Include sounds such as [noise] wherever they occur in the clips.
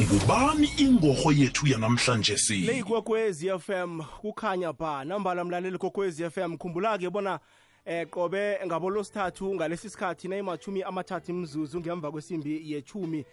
ngubani ingorho yethu yanamhlanje si. Leyikwekwezi FM kukhanya ba nambala mlaleli kokwezi FM khumbula-ke bona eh qobe ngabolosithathu ngalesi sikhathi nayimathumi amathathu imzuzu ngemva kwesimbi yechumi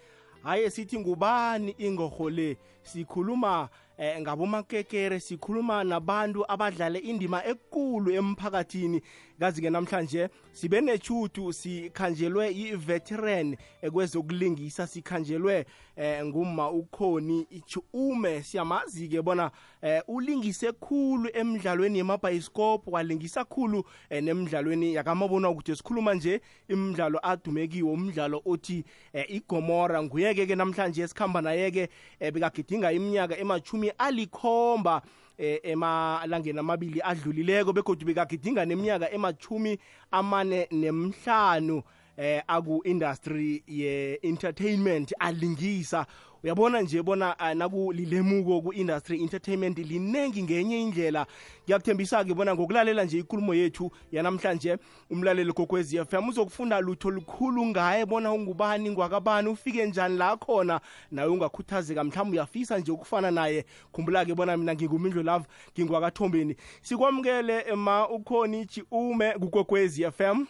haye sithi ngubani ingorho le? Sikhuluma eh, ngabomakekere sikhuluma nabantu abadlale indima ekulu emphakathini. Kazi-ke namhlanje sibe nechutu sikhanjelwe i-veteran kwezokulingisa sikhanjelwe eh, nguma ukhoni ume siyamazi-ke bona eh, ulingise khulu emidlalweni yemabhayisikophu walingisa khulu eh, nemidlalweni yakamabona kude sikhuluma nje imidlalo adumekiwo umdlalo othi eh, igomora. Nguye-ke ke namhlanje esikhamba naye-ke eh, bekagidinga iminyaka emachumi alikhomba. eh, emalangeni amabili adlulileko begodwa bekagidinga neminyaka emachumi amane nemhlanu eh aku-industry ye-entertainment alingisa uyabona nje bona uh, nakulilemuko ku-industry entertainment linengi ngenye indlela. Ngiyakuthembisa-ke bona ngokulalela nje ikulumo yethu yanamhlanje umlaleli kokwezi FM uzokufunda lutho lukhulu ngaye bona ungubani ngwakabani ufike njani la khona nawe ungakhuthazeka. Mhlawumbe uyafisa nje ukufana naye. Khumbula-ke bona mina ngingumindlo love ngingwakathombeni. Sikwamukele ma ukhoni ume kukokwezi FM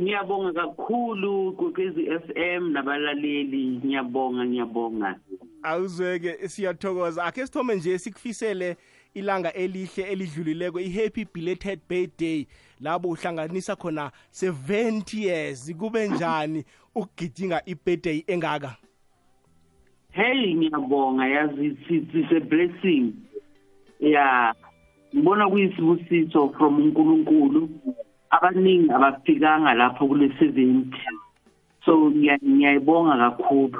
ngiyabonga kakhulu kwekwezi FM nabalaleli. Ngiyabonga ngiyabonga. Awuzweke siyathokoza. Akhe sithome nje sikufisele ilanga elihle elidlulileko i-happy belated birthday. Labo uhlanganisa khona 70 years. Kube njani ukugidinga i-birthday engaka? Hey ngiyabonga. Yazi it's a blessing. Yeah. Ngibona kuyisibusiso from uNkulunkulu. Abaningi abafikanga lapho kule 70 so ngiyayibonga kakhulu.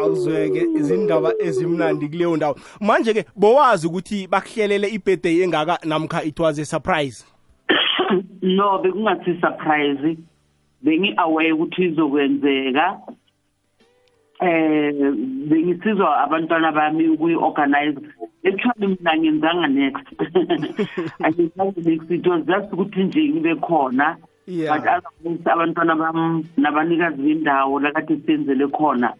Awuzweke izindaba ezimnandi kuleyo ndawo. Manje ke bowazi ukuthi bakuhlelele ibirthday engaka namkha it was a surprise? [coughs] No bekungathi surprise. Bengi aware ukuthi izokwenzeka. Eh bengisizwa abantwana bami ukuyi-organize actually mina ngenzanga next. [laughs] Angizange next it was just ukuthi nje ngibe khona Yeah. but otherwise abantwana bam nabanikazi bendawo lakade senzele khona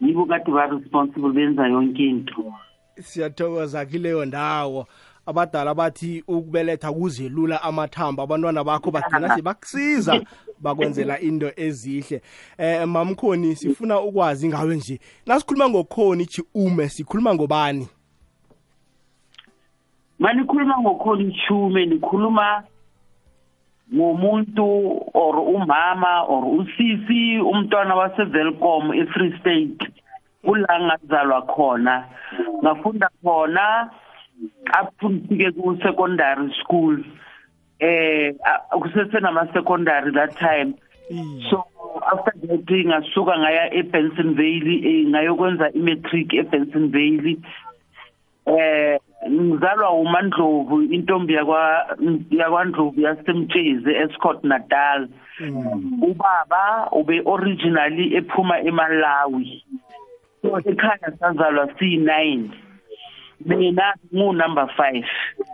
yibo kade ba-responsible benza yonke into. Siyathokoza kileyo ndawo. Abadala bathi ukubeletha kuzelula amathambo abantwana bakho bagcina [laughs] sebakusiza bakwenzela into ezihle. Eh mamkhoni sifuna ukwazi ngawe nje. Nasikhuluma ngokhoni chi ume sikhuluma ngobani? Manikhuluma ngokhona ichume nikhuluma ngomuntu or umama or usisi umntwana wasevelcom e-free state kula ngazalwa khona. Ngafunda khona up to ngifike ku-secondary school eh kusesenama-secondary that time. So after that ngasuka ngaya eBensonville eh, ngayokwenza imatric eBensonville eh ngizalwa uMandlovu intombi yakwa yakwaNdlovu yasemtsheze eScott Natal. Ubaba ube originally ephuma eMalawi. So ekhaya sazalwa si9 mina ngu number 5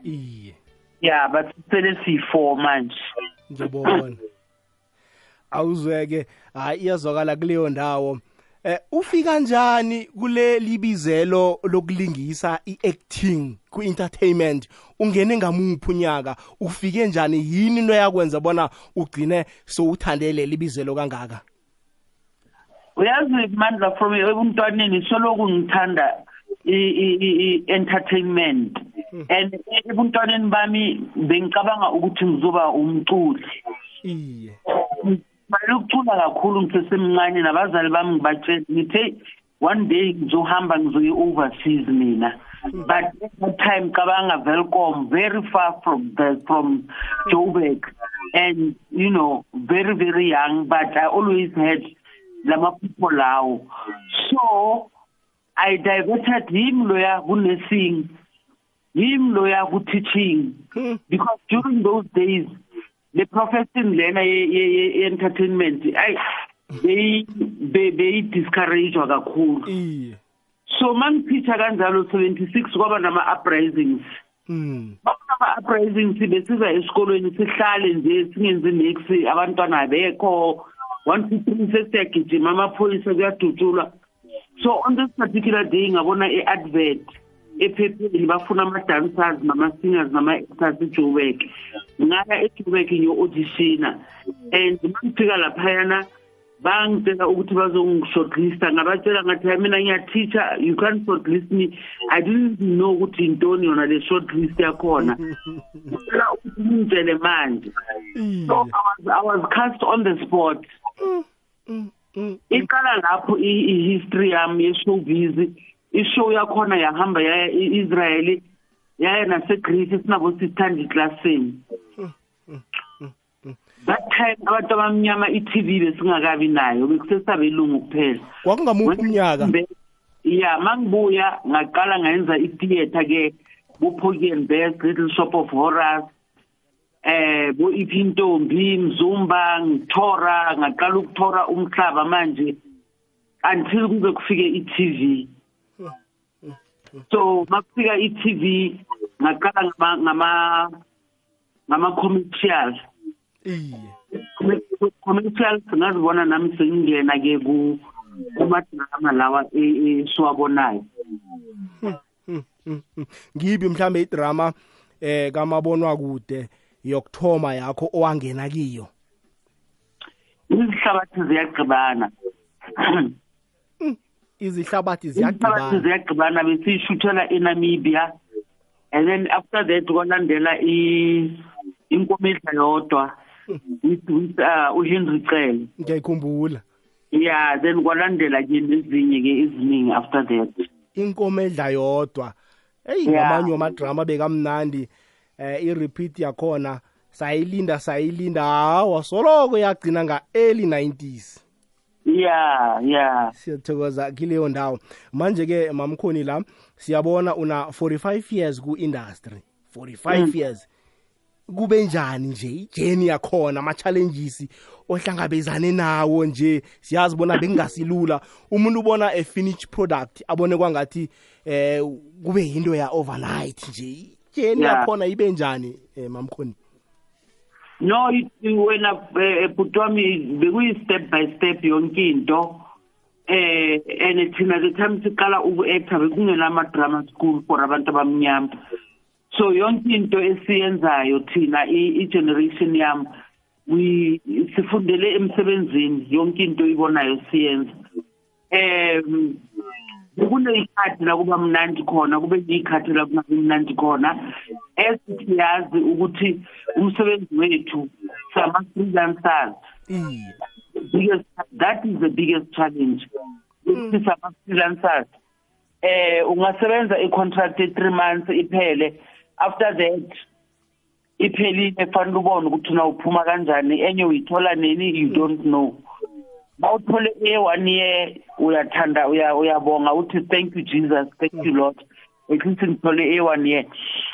iye. Yeah but sele si4 manje. Ngiyabona. Awuzweke hayi iyazwakala kuleyo ndawo. Eh ufika njani kule libizelo lokulingisa iacting kuentertainment? Ungene ngamuphi unyaka? Ufike njani? Yini into yakwenza bona ugcine sowuthandele libizelo kangaka? Uyazi mandla from ebuntwaneni soloku ngithanda i-entertainment. And ebuntwaneni bami bengicabanga ukuthi ngizoba umculi. Iye. Manje ukucula kakhulu ngisesemncane nabazali bami ngibatshela ngithe one day ngizohamba ngizoye overseas mina. But at that time cabanga Velcom very far from the, from Joburg and you know very very young but I always had lama people lawo. So I diverted him loya ku nursing him loya ku teaching because during those days the profession lena ye-entertainment ay beyi discourage kakhulu. Iye. So mangipitha kanjalo 76 kwaba nama uprisings mm ama uprisings besiza esikolweni sihlale nje singenzi nix abantwana bekho. 123 sesiyagijima amaphoyisa kuyadutshulwa. So on this particular day ngabona i-advert ephepheni bafuna ama-dancers nama-singers nama-actors ejoburg ngaya ejoburg ngiyo-auditiona and mangifika laphayana bangicela ukuthi bazongishortlista ngabatshela ngathi hayi mina ngiyateacher you can't shortlist me. I didn't know ukuthi yintoni yona le shortlist yakhona. Ngicela ukuthi ngingitshele manje. So I was, i was cast on the spot. Iqala lapho i-history yami ye-showbiz ishow yakhona yahamba yaya e-israel yaya nasegreece sinabo sithanda iklasini that time abantu abamnyama i-TV besingakabi nayo bekusesabelungu kuphela. Kwakungamuphi umnyaka. Ya mangibuya ngaqala ngayenza i-theater ke bo-Poki and Best Little Shop of Horrors eh bo iphintombi mzumba ngithora ngaqala ukuthora umhlaba manje until kuze kufike i-TV so makufika i-TV ngaqala ngama ngama commercial. Iye. Commercial singazibona nami sengingena ke ku kumadrama lawa esiwabonayo ngibi mhlambe idrama eh kamabonwa kude yokuthoma yakho owangena kiyo? Izihlabathi ziyagqibana. [clears throat] izihlabathi ziyagqibana ziyagqibana besiyishuthela eNamibia. And then after that kwalandela inkomidla yodwa with with uh uHenry Cele. Ngiyayikhumbula. Yeah then kwalandela ke nezinye ke eziningi after that. Inkomo edla yodwa hey ngamanye wamadrama bekamnandi eh i-repeat yakhona sayilinda sayilinda. Hawa soloko yagcina nga-early 90s yeah yeah. Siyathokoza kileyo ndawo. Manje ke mamkhoni la siyabona una 45 years ku-industry. 45 mm. years. Kube njani nje? Ijeni yakhona ama-challenges ohlangabezane nawo nje. Siyazi bona bengingasilula umuntu ubona a finished product abone kwangathi eh kube yinto ya overnight nje. Ijeni yakhona ibe njani eh mamkhoni? No wena bhuti wami bekuyi-step by step yonke into eh and thina the time siqala uku-acta bekungenama-drama school for abantu abamnyama so yonke into esiyenzayo thina i-generation yami we sifundele emsebenzini yonke into ibonayo siyenza um kuneyikhathi la kuba mnandi khona kube neyikhathi la kungabi mnandi khona. Esiyazi ukuthi umsebenzi wethu sama-freelancers biggest that is the biggest challenge. Ukuthi sama-freelancers eh ungasebenza i-contract ye-three months iphele. After that iphelile fanele ubone ukuthi na uphuma kanjani enye uyithola nini you don't know. Bawuthole e-one year uyathanda uyabonga uthi thank you jesus. Thank you lord. At least ngithole e-one year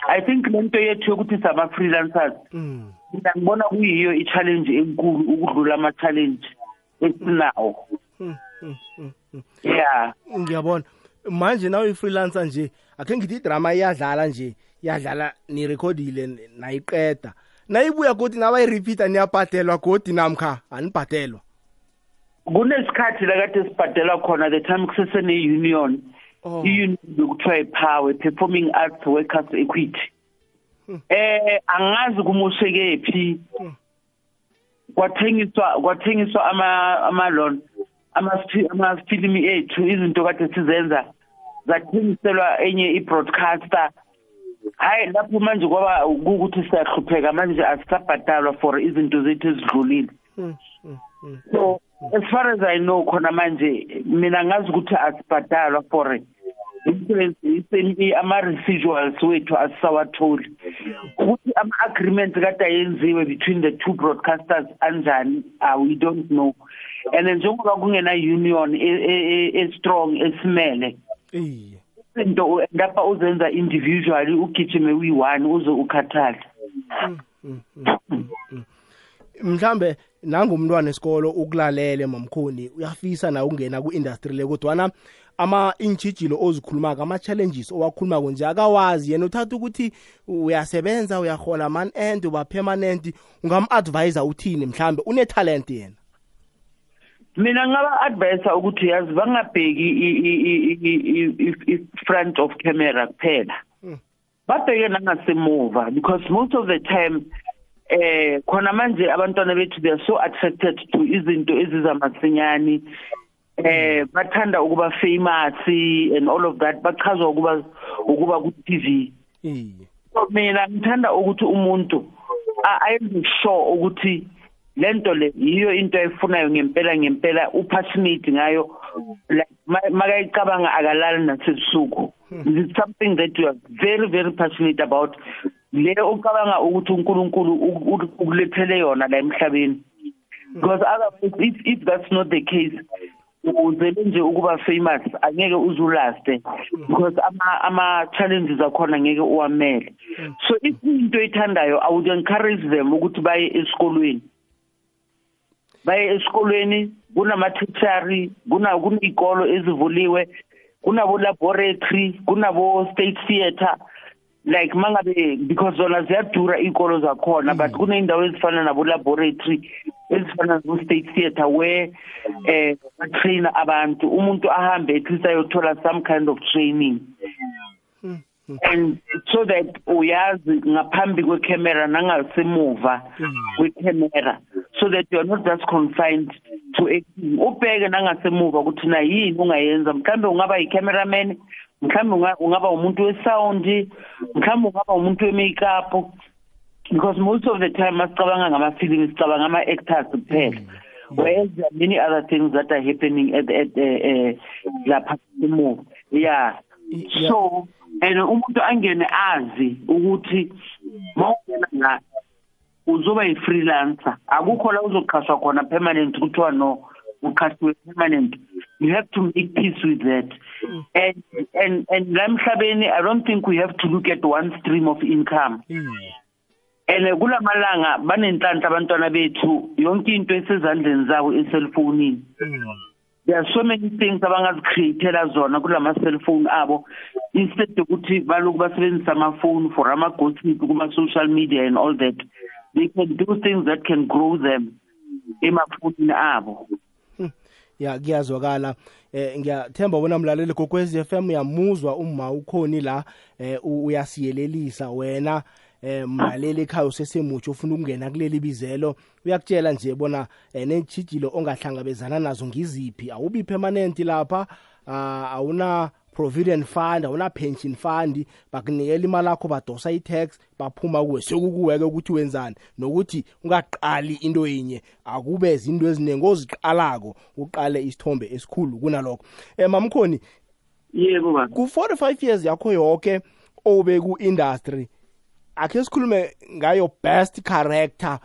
i think le nto yethu yokuthi sama-freelancers mina ngibona kuyiyo i-challenge enkulu ukudlula ama-challenge esinawo. Yeah. Ngiyabona. Manje nawe i-freelancer nje akhe ngithi idrama iyadlala nje yadlala nirekhodile nayiqeda. Nayibuya godi nabayirepeata niyabhadelwa godi namkha anibhadelwa. Kunesikhathi la kade sibhadelwa khona the time kusesene-union i-union bekuthiwa ipower performing arts workers equity. Eh angazi kumosheke phi kwathengiswa kwathengiswa ama amalon amafilimi ethu izinto kade sizenza. Zathengiselwa enye i-broadcaster. Hayi lapho manje kwaba ukuthi siyahlupheka manje asisabhatalwa for izinto zethu ezidlulile. So as far as i know khona manje mina ngazi ukuthi asibhatalwa for ama-residuals wethu asisawatholi. Ukuthi ama-agreements kade ayenziwe between the two broadcasters anjani uh, we don't know. And njengoba kungena-union e-strong esimele iye into lapha uzenza individually ugijime uyi-one uze ukhathale. Mhlambe nangumntwana esikolo ukulalele mamkhoni uyafisa na ukungena ku-industry le kodwana ama-intshijilo ozikhulumako ama-challenges owakhulumako nje akawazi. Yena uthatha ukuthi uyasebenza uyahola man end uba permanent ungam-advisa uthini? Mhlambe une-talent yena. Mina ngaba advise ukuthi yazi bangabheki i-front of camera kuphela. Babheke nangasemuva because most of the time eh khona manje abantwana bethu they are so attracted to izinto ezizamasinyani. Eh bathanda ukuba famous and all of that. Bachazwa ukuba ukuba ku TV iye. So mina ngithanda ukuthi umuntu ayenze sure ukuthi lento le yiyo into efunayo ngempela ngempela upassionate ngayo. Like makayicabanga akalali nasebusuku. It's something that you are very very passionate about. Le ucabanga ukuthi uNkulunkulu ukulethele yona la emhlabeni. Because otherwise if, if that's not the case uzele nje ukuba famous angeke uzulaste because ama ama challenges akhona ngeke uwamele. So if into ethandayo i would encourage them ukuthi baye esikolweni. Baye esikolweni kunama teachery kuna kunezikolo ezivuliwe kunabo laboratory kunabo state theater like mangabe because zona ziyadura iy'kolo zakhona but kuney'ndawo ezifana nabo laboratory ezifana nabo state theater where eh batrain abantu. Umuntu ahambe at least ayothola some kind of training. And so that uyazi ngaphambi kwecamera nangasemuva kwecamera so that you are not just confined to acting. Ubheke nangasemuva ukuthi na yini ungayenza. Mhlambe ungaba yi-cameraman mhlambe ungaba umuntu wesound mhlambe ungaba umuntu we-makeup because most of the time masicabanga ngama-film sicabanga ama-actors kuphela. Whereas there are many other things that are happening at, at uh, uh, lapha emuva yeah. So and umuntu angene azi ukuthi mawungena la uzoba yi-freelancer. Akukho la uzoqashwa khona permanent kuthiwa no. uqashiwe permanent you have to make peace with that. And and and la emhlabeni i don't think we have to look at one stream of income. And kulamalanga banenhlanhla abantwana bethu yonke into esezandleni zabo eselfonini there are so many things abangazicreatela zona kulama cellphone abo instead ukuthi baloku basebenzisa amafoni for ama-gossip kuma-social media and all that they can do things that can grow them emafonini abo. Ya kuyazwakala. Eh ngiyathemba bona mlaleli gokwezi FM uyamuzwa uma ukhoni la eh uyasiyelelisa wena eh mlaleli ekhaya usesemutsho ufuna ukungena kuleli bizelo. Uyakutshela nje bona nenjijilo ongahlangabezana nazo ngiziphi? Awubi permanent lapha? Awuna provident fund awuna pension fund bakunikela imali yakho badosa i-tax baphuma kuwe. Sekukuweke ukuthi wenzani? Nokuthi ungaqali into yinye. Akube izinto eziningi oziqalako uqale isithombe esikhulu kunalokho. Eh mamkhoni yebo baba ku 45 years yakho yonke obe ku industry akhe sikhulume ngayo best character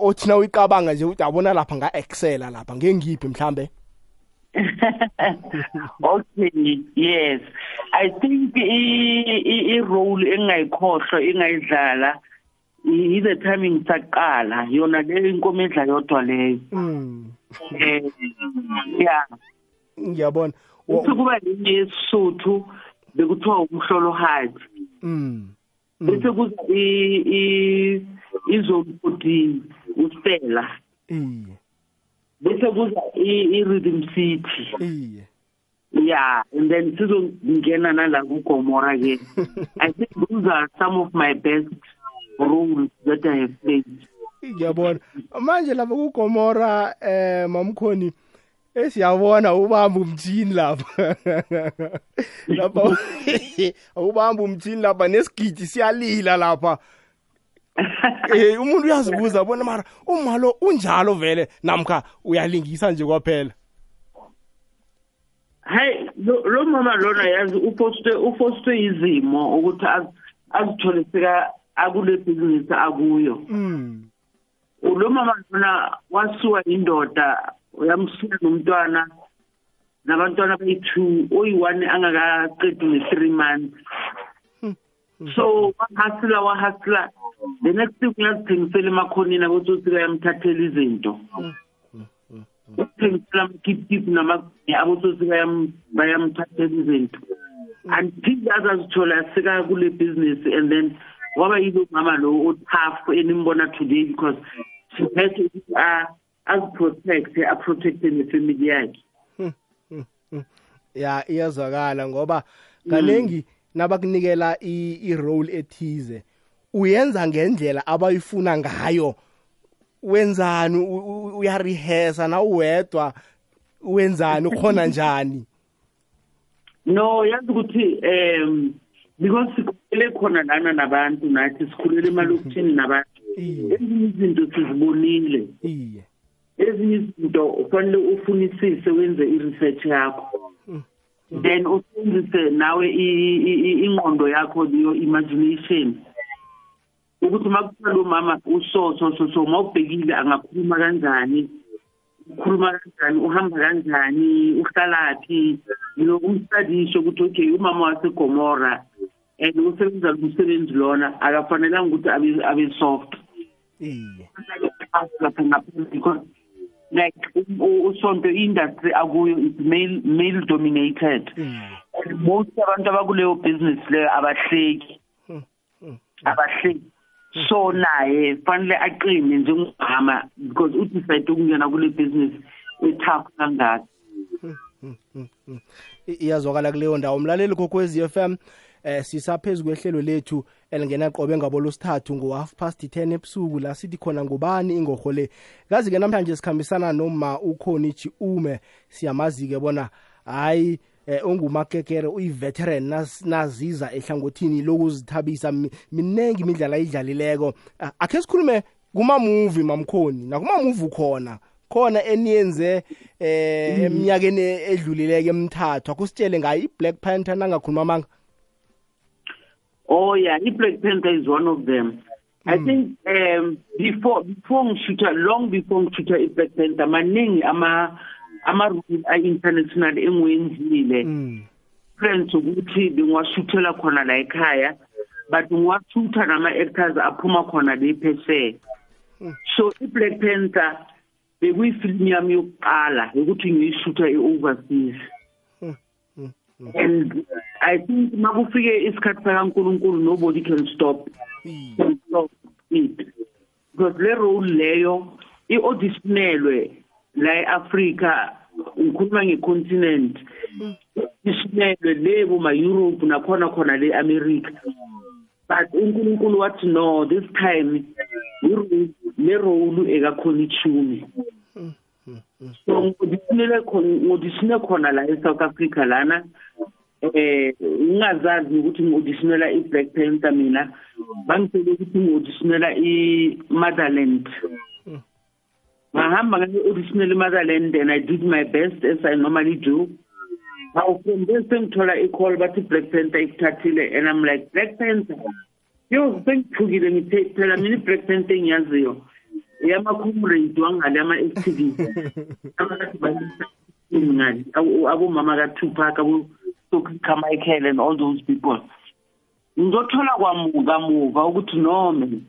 othina uyicabanga nje ukuthi abona lapha nga excela lapha ngengiphi mhlambe? [laughs] okay yes. I think i role engayikhohlwa engayidlala i the timing saqala yona le inkomo edla yodwa leyo eh yeah. Ngiyabona. Kuba lenye yesisuthu bekuthiwa umhlolo hard. Mm. Bese kuza i i izomfudini usela iye. Bese kuza i rhythm city. Iye. Yeah and then sizongena nala kuGomora ke. [laughs] I think those are some of my best roles that i have played. Ngiyabona. Manje lapha kuGomora eh mamkhoni esiyabona ubamba umthini lapha. [laughs] Lapha [laughs] ubamba umthini lapha nesigidi siyalila lapha. [laughs] eh umuntu uyazibuza bona mara umalo unjalo vele namkha uyalingisa nje kwaphela? Hey lo mama lona yazi uposte uposte izimo ukuthi azithole sika akule business akuyo. Mm lo mama lona wasuwa indoda uyamshiya nomntwana nabantwana bayi-two oyi-one angakaqedi ne-three months. So wahasila wahasila the next thing uyazithengisela emakhonini abotsotsi bayamthathela izinto. Ukuthengisela amakipkip abotsotsi bayamthathela izinto. Until azazithola sika kule business and then waba yilo mama lo otough enimbona today because she had to uh, aziprotecte aprotecte nefamily yakhe. Ya iyazwakala ngoba kaningi nabakunikela i-role ethize. Uyenza ngendlela abayifuna ngayo. Wenzani? Uyarehesa na uwedwa? Wenzani? Ukhona [laughs] njani? No yazi ukuthi um because sikhulele khona lana nabantu nathi sikhulele [laughs] emalokishini nabantu. Ezinye izinto sizibonile. Iye. Ezinye izinto ufanele ufunisise wenze i-research yakho. Then usebenzise nawe ingqondo yakho your imagination. Ukuthi makuthiwa lo mama uso so so so mawubhekile angakhuluma kanjani ukhuluma kanjani uhamba kanjani uhlalaphi you umstadisho ukuthi okay umama wasegomora and usebenza umsebenzi lona akafanelanga ukuthi abe abe soft. Iye. Because like usonto industry akuyo is male male dominated. Most abantu abakuleyo business leyo abahleki. Abahleki. So naye fanele aqine njengomama because udecide ukungena kule business etough kangaka. Iyazwakala kuleyo ndawo. Mlaleli kokwezi FM eh sisaphezulu kwehlelo lethu elingena qobe ngabo losithathu ngo half past 10 ebusuku. La sithi khona ngubani ingorho le? Kazi ke namhlanje sikhambisana noma ukhonichi ume. Siyamazi ke bona hayi eh ungumakekere uyiveteran naziza ehlangothini lokuzithabisa. Minengi imidlalo ayidlalileko. Akhe sikhulume kuma movie mamkhoni na kuma movie khona khona eniyenze eh eminyakeni edlulileke emithathu. Akusitshele ngayo iBlack Panther nangakhuluma amanga Oh yeah, Black Panther is one of them. Mm. I think um before before ngishutha long before ngishutha iBlack Panther maningi ama ama rule international engwenzile. Mm. Friends ukuthi bengiwashuthela khona la ekhaya but ngiwashutha nama actors aphuma khona le phese. So iBlack Panther bekuyifilm yami yokuqala ukuthi ngiyishutha e-overseas. and i think makufike isikhathi sakaNkuluNkulu nobody can stop can stop it because le role leyo iauditionelwe la eAfrica ngikhuluma ngecontinent isinelwe le boma Europe nakhona khona le America. But uNkulunkulu wathi no this time le role ekakhona ichumi so ngodisinele khona ngodisine khona la eSouth Africa lana eh ngingazazi ukuthi ngiauditionela iBlack Panther mina bangitshela ukuthi ngiauditionela iMotherland. Ngahamba ngi-auditionela iMotherland and I did my best as I normally do. How from there sengithola i-call bathi Black Panther ikuthathile and I'm like Black Panther? Yo sengithukile ngithe phela mina iBlack Panther engiyaziyo yama-comrade wangale ama-activist ngale [laughs] abomama ka-tupac abo-michael and all those people. Ngizothola kamuva ukuthi nome.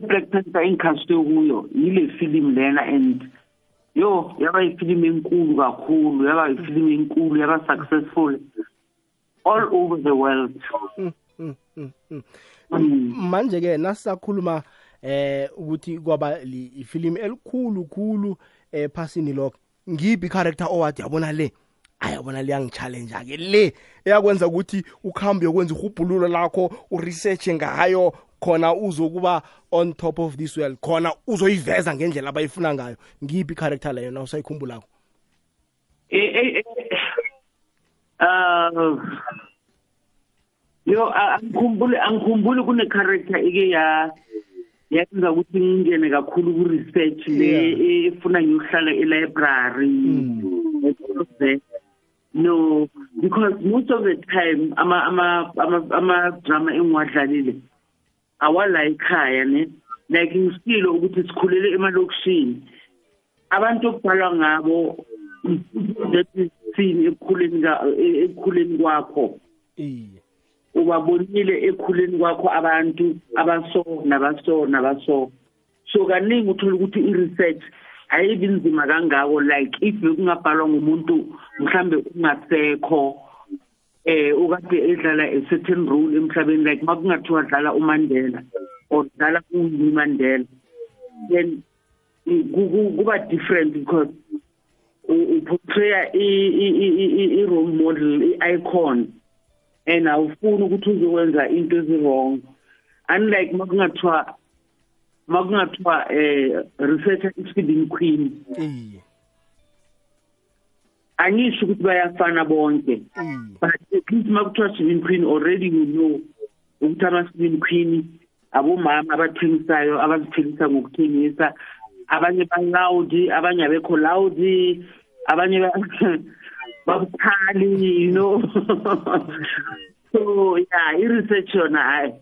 Le black panther engikhaswe kuyo yile film lena and yo yaba yifilimu enkulu kakhulu yaba yifilimu enkulu yaba successful. All over the world. Manje ke nasisakhuluma eh ukuthi kwaba ifilimu elikhulu khulu eh phasini lokho. Ngiphi character owathi yabona le? Ayabona liyangichallenge ke le. Eyakwenza ukuthi ukhambe yokwenza ihubhululo lakho uresearch ngayo khona uzokuba on top of this world khona uzoyiveza ngendlela abayifuna ngayo. Ngiphi character leyo na usayikhumbulako? Eh eh uh yo angikhumbuli angikhumbuli kune character ike ya yenza ukuthi ngingene kakhulu ku research le efuna ngiyohlala e library no because most of the time ama ama ama drama engiwadlalile awala ekhaya ne? Like ngisikile ukuthi sikhulele emalokishini. Abantu okubhalwa ngabo seen ekukhuleni ekukhuleni kwakho. Iye. Ubabonile ekhuleni kwakho abantu abaso nabaso nabaso. So kaningi uthola ukuthi i-research ayibi nzima kangako like if bekungabhalwa ngumuntu mhlambe ungasekho eh ukade edlala a certain role emhlabeni like makungathiwa dlala uMandela or dlala uWinnie Mandela then kuba different because uportraya i-role model i-icon and awufuni ukuthi uzokwenza into ezi-wrong. Unlike makungathiwa makungathiwa eh researcher isfeeding queen. Iye. Angisho ukuthi bayafana bonke. Iye but at least makuthiwa swimming queen already you know ukuthi ama-swimming queen abomama abathengisayo abazithengisa ngokuthengisa. Abanye ba-loud abanye abekho loud abanye ba- [laughs] babukhali you know. [laughs] So yeah i-research yona hayi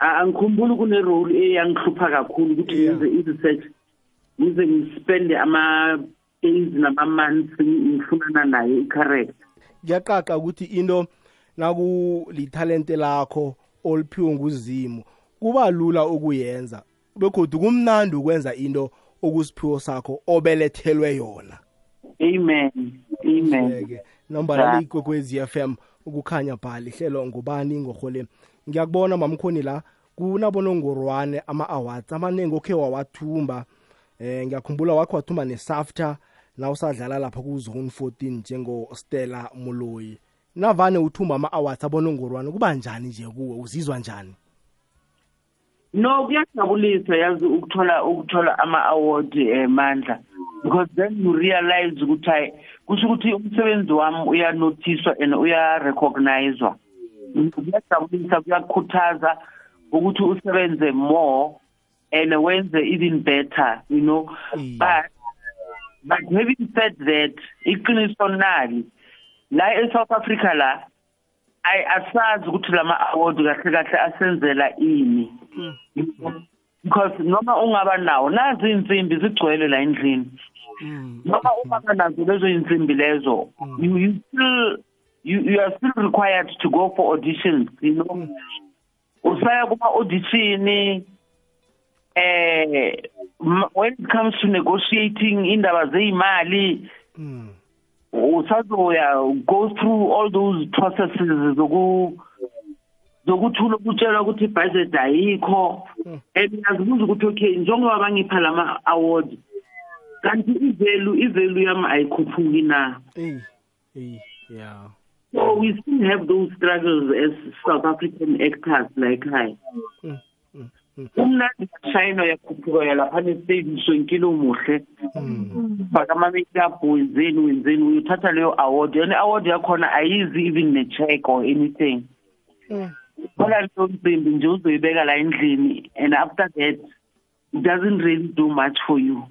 a- angikhumbuli kune-role eyangihlupha kakhulu ukuthi Yeah. ngenze i-research ngize ngispende ama-days nama-months ngifunana nayo i-character kuyaqaqa ukuthi into nakulithalente lakho oliphiwe nguzimu kuba lula ukuyenza. Begodwa kumnandi ukwenza into okusiphiwo sakho obelethelwe yona. Amen amen. Eke nambala leyigwekwezi FM ukukhanya bhali hlelo ngubani ngorhole. Ngiyakubona mamkhoni la kunabonongorwane ama-awards amaningi okhe wawathumba. Eh ngiyakhumbula wakhe wathumba nesafta na usadlala lapha ku-zone 14 njengostella muloyi navane uthumba ama-awards abonongorwane kuba njani nje kuwe? Uzizwa njani? No kuyajabulisa yazi ukuthola ukuthola ama-award eh mandla. Because then you realize ukuthi hayi kusho ukuthi umsebenzi wami uyanotiswa and uyarecognizwa. Kuyajabulisa kuyakhuthaza ukuthi usebenze more and wenze even better you know? Mm. but but having said that iqiniso nali la e-south africa la ay asazi ukuthi lama award kahle kahle asenzela ini. Because noma ungaba nawo nazi insimbi zigcwele la endlini. Noma ungaba nazo lezo insimbi lezo you, you still you, you are still required to go for auditions you know? Usaya kuma audition eh when it comes to negotiating indaba zeimali Mm. usazoya go through all those processes zoku zokuthula ukutshelwa ukuthi ibudget ayikho and yazibuza ukuthi okay njengoba bangipha lama award kanti ivalue ivalue yami ayikhuphuki na Ey, ey, yeah. so we still have those struggles as south african actors like hi mm. Umnandi shayino yakhuphuka yalaphana estage sonkile umuhle faka ama-makeup wenzeni wenzeni uyothatha leyo award. And i-award yakhona ayizi even ne-check or anything. Mm. thola leyo nsimbi nje uzoyibeka la endlini and after that it doesn't really do much for you.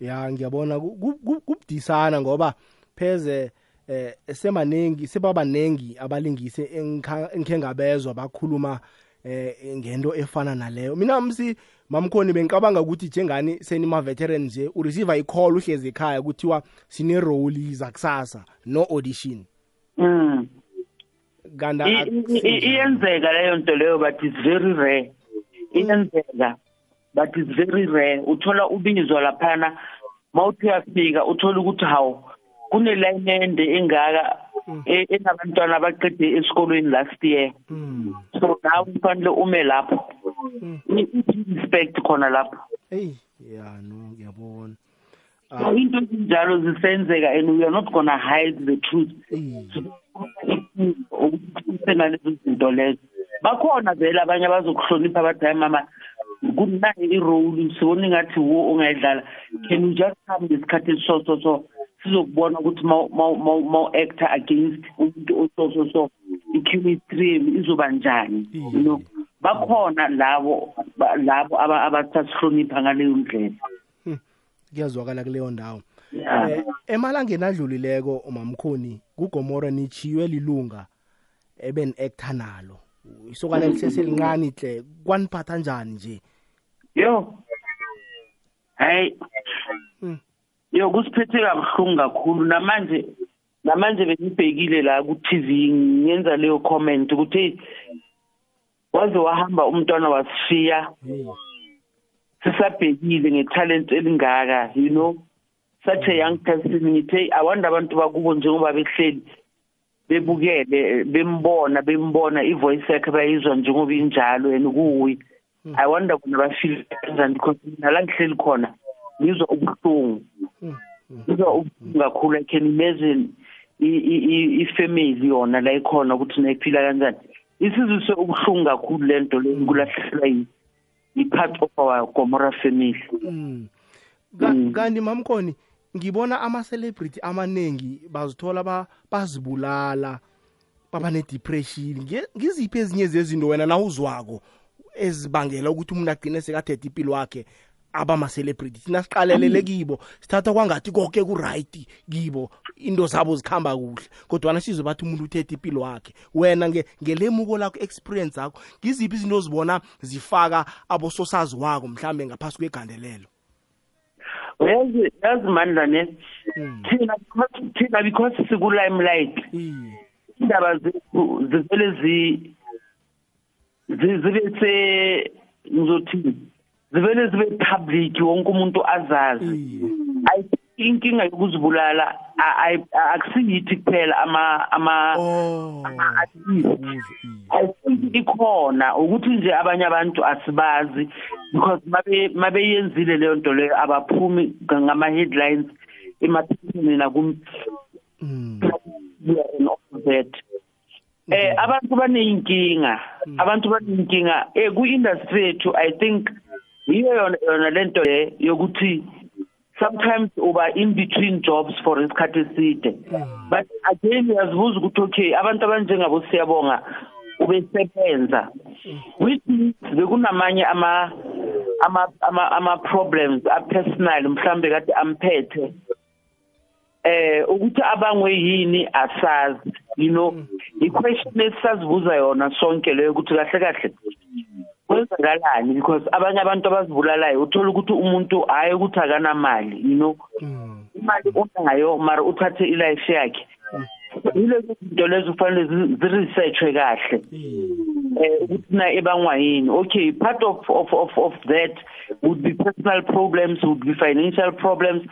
Ya ngiyabona ku- ku- ku- kubudisana ngoba pheze eh semaningi sebabanengi abalingise engikha- engikhe ngabezwa bakhuluma eh ngento efana naleyo. Mina msi mamkhoni bengicabanga ukuthi njengani senima veteran nje ureceive i-call uhlezi ekhaya kuthiwa sine role zakusasa no audition. Mm. i- iyenzeka leyo nto leyo but it's very rare. Iyenzeka but it's very rare. Uthola ubizwa laphana mawuthi uyafika uthola ukuthi hawu kunelayini ende engaka e- enabantwana abaqede esikolweni last year. Mm. so nawe kufanele ume lapho. Mm. i-respect khona lapho. Ey, ya no ngiyabona. so into ezinjalo zisenzeka and we are not gonna hide the truth. Ey, nalezo zinto lezo. Bakhona vele abanye abazokuhlonipha abathi hayi mama kunayo irole. Sibona ingathi wo ungayidlala can you just come ngesikhathi esiso so so sizokubona ukuthi mawu-actor against umuntu oso so so i-chemistry yenu izoba njani you know bakhona labo ba- labo aba- abasasihlonipha ngaleyo ndlela kuyazwakala kuleyo ndawo. Yeah. Eh, emalangeni adlulileko umamkhoni kugomora nichiywe lilunga eben actor nalo isokana liseselincane hle kwaniphatha njani nje yo hayi Mm. Yo kusiphethe kabuhlungu kakhulu. Namanje namanje bengibhekile la ku-tv ngenza leyo comment ukuthi hey waze wahamba umntwana wasishiya sisabhekile ngetalent elingaka you know. Such a young person ngithe awanda abantu bakubo njengoba behleli bebukele bembona bembona ivoice yakhe bayizwa njengoba injalo and kuwi i wonder bona bafeel kanjani because mina la ngihleli khona ngizwa ubuhlungu. Ngizwa ubuhlungu kakhulu. I can imagine ifamily yona la ikhona ukuthi nayiphila kanjani. Isizwe ubuhlungu kakhulu lento le kulahlekelwa i-part of our Gomora family. Mm. mm. kanti mamkoni ngibona ama-celebrity amaningi bazithola bazibulala baba ne-depression. Ngiziphi ezinye zezinto wena na uzwako ezibangela ukuthi umuntu agcine sekathethe impilo wakhe abama-celebrity. Thina siqalelele kibo. Sithatha kwangathi konke ku-right kibo. Into zabo zikhamba kuhle. Kodwana sizwe bathi umuntu uthethe impilo wakhe. Wena ngelemuko lakho experience yakho ngiziphi izinto ozibona zifaka abososazi wako mhlambe ngaphasi kwegandelelo? Yazi yazi mandla ne hmm. thina thina because siku-limelight. Indaba zethu zivele zibe se ngizothini zivele zibe public wonke umuntu azazi. Inkinga yokuzibulala akusiyithi kuphela ama ama oh. Ikhona ukuthi nje abanye abantu asibazi because mabe mabeyenzile leyo nto leyo abaphumi ngama headlines emaphephandeni nakum mm. that. Eh abantu baneyinkinga mm. abantu baneyinkinga. Eh ku industry yethu i think yiyo yona yona lento le yokuthi sometimes uba in between jobs for isikhathi eside. Mm. but again uyazibuza ukuthi okay abantu abanjengabo siyabonga ubesebenza. Which means bekunamanye ama ama ama ama problems a personal mhlambe kade amphethe. Eh ukuthi abangwe yini asazi you know. Mm. i question esisazibuza yona sonke leyo ukuthi kahle kahle. Kwenzakalani because abanye abantu abazibulalayo uthola ukuthi umuntu hayi ukuthi akanamali you know? Mm. imali unayo mara uthathe ilife yakhe. Yilezo zinto lezo kufanele ziresearchwe kahle. Eh ukuthi na ebangwa yini? Okay part of of of of that would be personal problems would be financial problems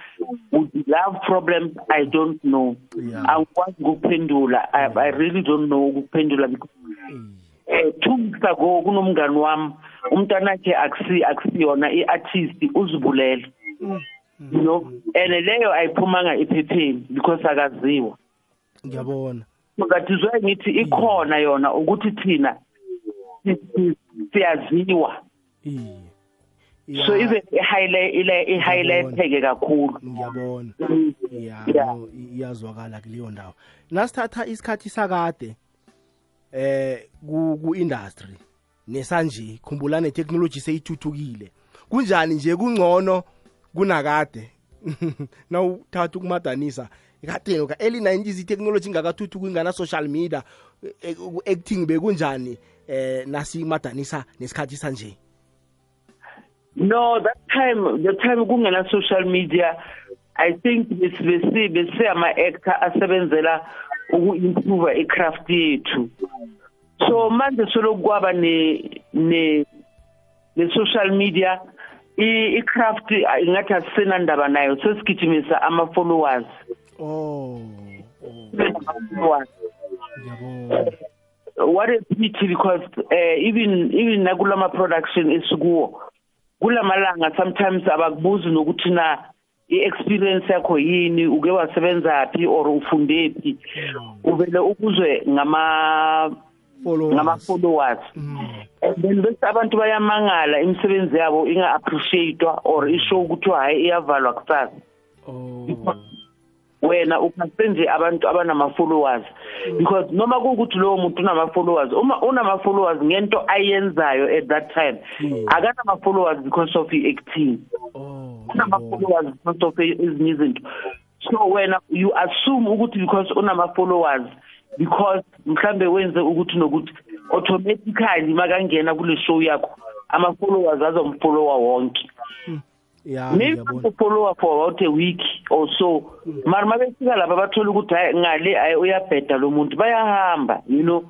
would be love problems i don't know. Angikwazi ukuphendula i really don't know ukuphendula because eh two weeks ago kunomngani wami umntanakhe akusi akusiyona iartist uzibulela you know and leyo ayiphumanga ephepheni because akaziwa. Ngiyabona. Ngizwe ngithi ikhona yona ukuthi thina siyaziwa. So even i-highlight ile i-highlight kakhulu. Ngiyabona. Ya iyazwakala kuleyo ndawo. Nasithatha isikhathi sakade eh ku industry nesanje khumbula ne technology seyithuthukile. Kunjani nje kungcono? Kunakade. [laughs] Nawuthatha ukumadanisa. Ekadeni ka early 90s itechnology ingakathuthuki ingana social media acting bekunjani eh nasimadanisa nesikhathi sanje? No that time the time kungena social media i think bese bese ama actor asebenzela uku-improve icraft yethu. So manje solokwaba ne ne ne social media. I-craft ingathi asisenandaba nayo sesigijimisa ama-followers oh, oh. what a pity because uh, even even nakulama production esikuwo kulamalanga sometimes abakubuzi nokuthi na i-experience yakho yini uke wasebenza phi or ufundephi hmm. uvele ukuzwe ngama ngama followers mm. and then bese abantu bayamangala imisebenzi yabo inga appreciatewa or isho ukuthi hayi iyavalwa kusasa oh. Wena uphase nje abantu abanama followers mm. because noma kuukuthi lowo muntu unama followers uma unama followers ngento ayenzayo at that time mm. akanama followers because of i-acting. Oh unama followers because of ezinye izinto. So wena you assume ukuthi because unama followers because mhlambe wenze ukuthi nokuthi automatically makangena kule show yakho ama followers azomfollower wonke yeah maybe follower for about a week or so. Hmm. mara mabefika lapha bathola ukuthi hayi ngale hayi uyabheda lo muntu bayahamba you know.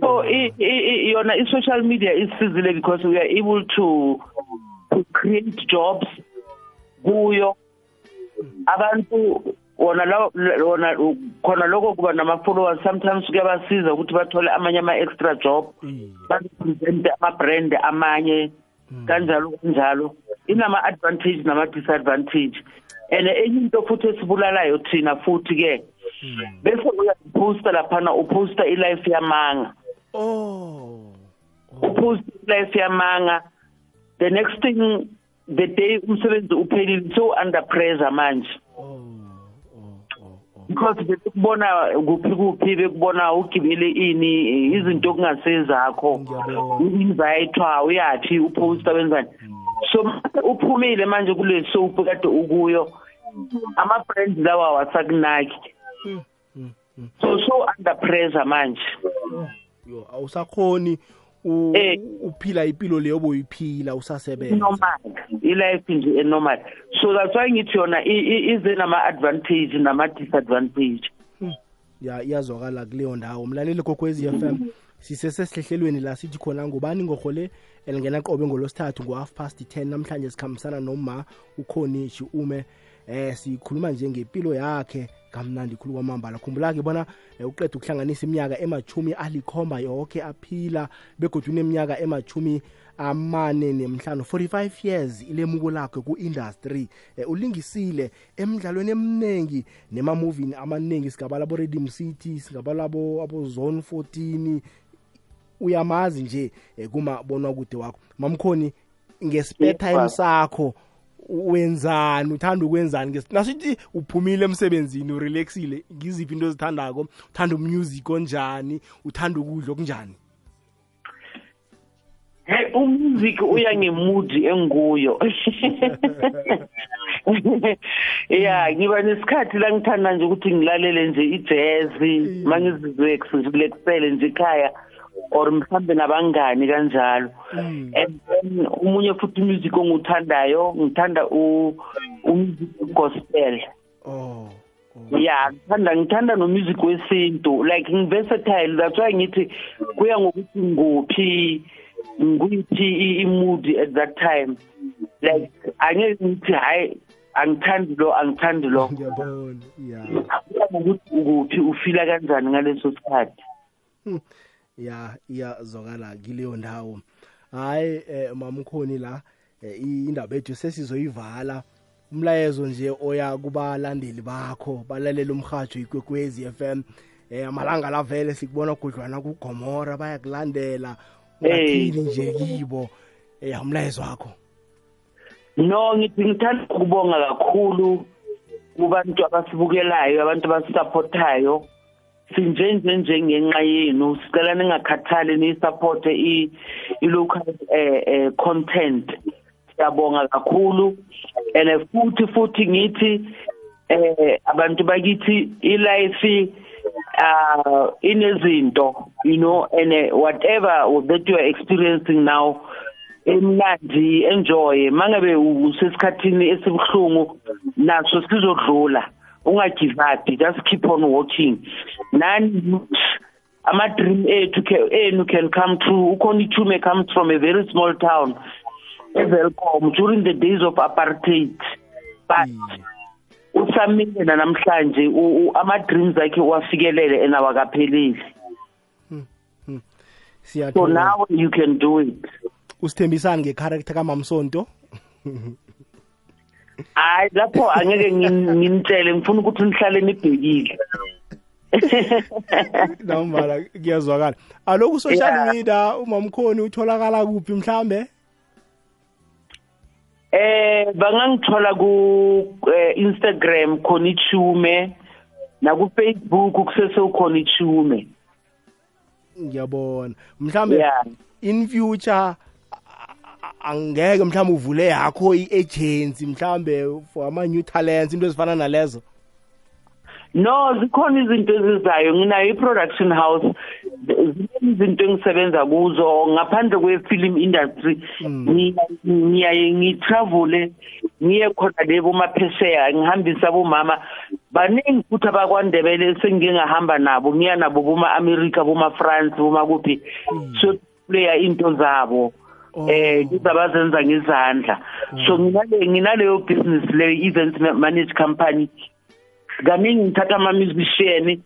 So yona i-social media isizile because we are able to to create jobs kuyo. Hmm. abantu wona lawo wona khona lokho kuba nama-followers. Sometimes kuyabasiza ukuthi bathole amanye ama-extra job Iye. bapresente ama-brand amanye kanjalo kanjalo. Inama-advantage nama-disadvantage. And enye into futhi esibulalayo thina futhi-ke bese uyaphosta laphana uphosta ilife yamanga. Oh. Uphosta ilife yamanga. The next thing the day umsebenzi uphelile so under pressure manje. Oh. Because bekubona kuphi kuphi bekubona ugibele ini izinto okungasezakho Ngiyabona. invayithwa uyathi uposta wenzani so mase uphumile manje kule soap kade ukuyo. Ama brands lawa wasakunaki so so under pressure manje. Yo awusakhoni u- Eh. Uphila impilo leyo boyiphila usasebenza. Normal ilife nje enormal so that's why ngithi yona i- i- ize nama advantage nama disadvantage ya iyazwakala kuleyo ndawo. Mlaleli kokwezi FM sisesesihlelweni la sithi khona ngubani ngorhole elingena qobe ngolosithathu ngo-half past 10 namhlanje sikhambisana noma ukhonishi ume. Eh sikhuluma nje ngempilo yakhe kamnandi khulu kwamambala. Khumbula-ke bona eh, uqeda ukuhlanganisa iminyaka emachumi alikhomba yonke aphila begodwa uneminyaka emachumi amane nemhlanu 45 years ilemuko lakhe ku-industry. Eh, ulingisile emidlalweni eminingi nemamuvini amaningi singabala abo-redim city singabala abo- abo-zone 14 uyamazi nje eh, kumabonwa kude wakho. Mamkhoni ngespare Yes, time baba. sakho wenzani uthanda ukwenzani nasithi uphumile emsebenzini urelaxile ngiziphi into ozithandako? Uthanda umusic onjani? Uthanda ukudla okunjani? Hey umusic uya ngemood engikuyo. [laughs] Yeah, ngiba nesikhathi la ngithanda nje ukuthi ngilalele nje ijazz, mangizizwe ngizikulexele nje ekhaya. Or mhlambe nabangani kanjalo. And then umunye futhi umusic onguthandayo, ngithanda u gospel. oh oh. Yeah, ngithanda ngithanda no music wesintu. Like ngiversatile that's why ngithi kuya ngokuthi nguphi nguyiphi i- i-mood at that time. Like angeke ngithi hayi angithandi lo angithandi lo. Ngiyabona ya kuya ngokuthi ukuphi ufila kanjani ngaleso sikhathi. Ya iyazwakala kileyo ndawo. Hayi eh, mamkhoni la eh, indaba ethu sesizoyivala. Umlayezo nje oya kubalandeli bakho balalela umhajo ikwekwezi FM eh amalanga la vele sikubona kudlwana kugomora bayakulandela. Ungathini nje kibo eh umlayezo wakho? No ngithi ngithanda ukubonga kakhulu kubantu abasibukelayo abantu abasupportayo. Sinje nje nje ngenxa yenu. Sicela ningakhathali niyisupporte i i-local eh, eh content. Siyabonga kakhulu. And futhi futhi ngithi eh abantu bakithi ilife uh inezinto you know and uh, whatever that you are experiencing now emnandi enjoy. Mangabe usesikhathini esibuhlungu naso sizodlula. Ungagive up just keep on walking. Nani ama dream ethu ke- enu can come true. Ukhona ichume comes from a very small town evelcom during the days of apartheid. But usamile namhlanje u- u- ama dreams akhe wafikelele and awakapheleli. So siyathola. Now you can do it. Usithembisani ngecharacter kamamsonto? [laughs] hayi lapho angeke nginitshele ngifuna ukuthi nihlale nibhekile. [laughs] Nambala kuyazwakala. Aloku social media umamkhoni utholakala kuphi mhlambe? Eh bangangithola ku eh, Instagram khona ichume na ku Facebook kusese ukhona ichume. Ngiyabona. Mhlambe in future angeke mhlawumbe uvule yakho i-agency mhlawumbe for ama-new talents into ezifana nalezo? No zikhona izinto ezizayo. Nginayo i-production house. Ziningi izinto engisebenza kuzo. Ngaphandle kwe-film industry ngiya- ngiyaye ngitravule ngiye khona le bomaphesheya ngihambisa bomama baningi futhi abakwandebele sengike ngahamba nabo ngiya nabo boma-amerika boma-france bomakuphi so leya into zabo. Eh izabazenza ngezandla. So nginale nginaleyo business le event manage company kaningi ngithatha ama-musician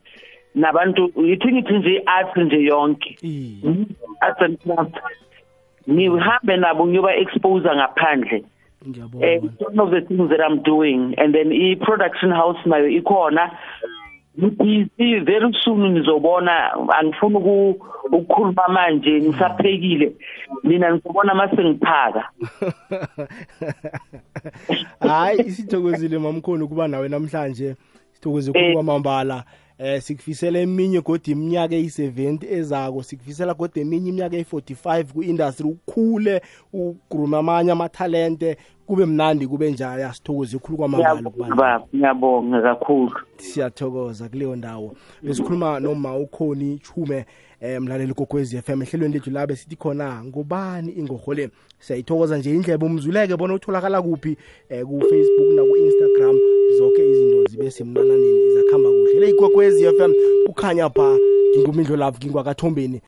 nabantu yithi ngithi nje i-art nje yonke. Iye. arts and craft ngihambe nabo ngiyoba-expose ngaphandle. Eh ngiyabona it's one of the things that I'm doing and then i-production house nayo ikhona. Busy very soon nizobona angifuni uku- ukukhuluma manje ngisaphekile. Mina ngizobona mase ngiphaka. [laughs] Hayi sithokozile mamkhulu kuba nawe namhlanje. Sithokoze khulu Eh. Kwamambala eh sikufisela eminye godi iminyaka eyi-70 ezako sikufisela godi eminye iminyaka eyi-45 ku-industry ukhule ugrume amanye amathalente kube mnandi kube njaya sithokoze khulu kwamambala kuba ngiyabonga nawe. baba ngiyabonga kakhulu siyathokoza kuleyo ndawo besikhuluma noma ukhoni chume eh mlaleli kokwezi FM ehlelweni lethu labe sithi khona ngubani ingorhole? Siyayithokoza nje indlebe umzuleke bona utholakala kuphi eh kufacebook Facebook na ku Instagram zonke izinto zibe semnananeni zakuhamba kuhle. Le ikwekwezi FM ukhanya pha ngingumindlo love ngingwakathombeni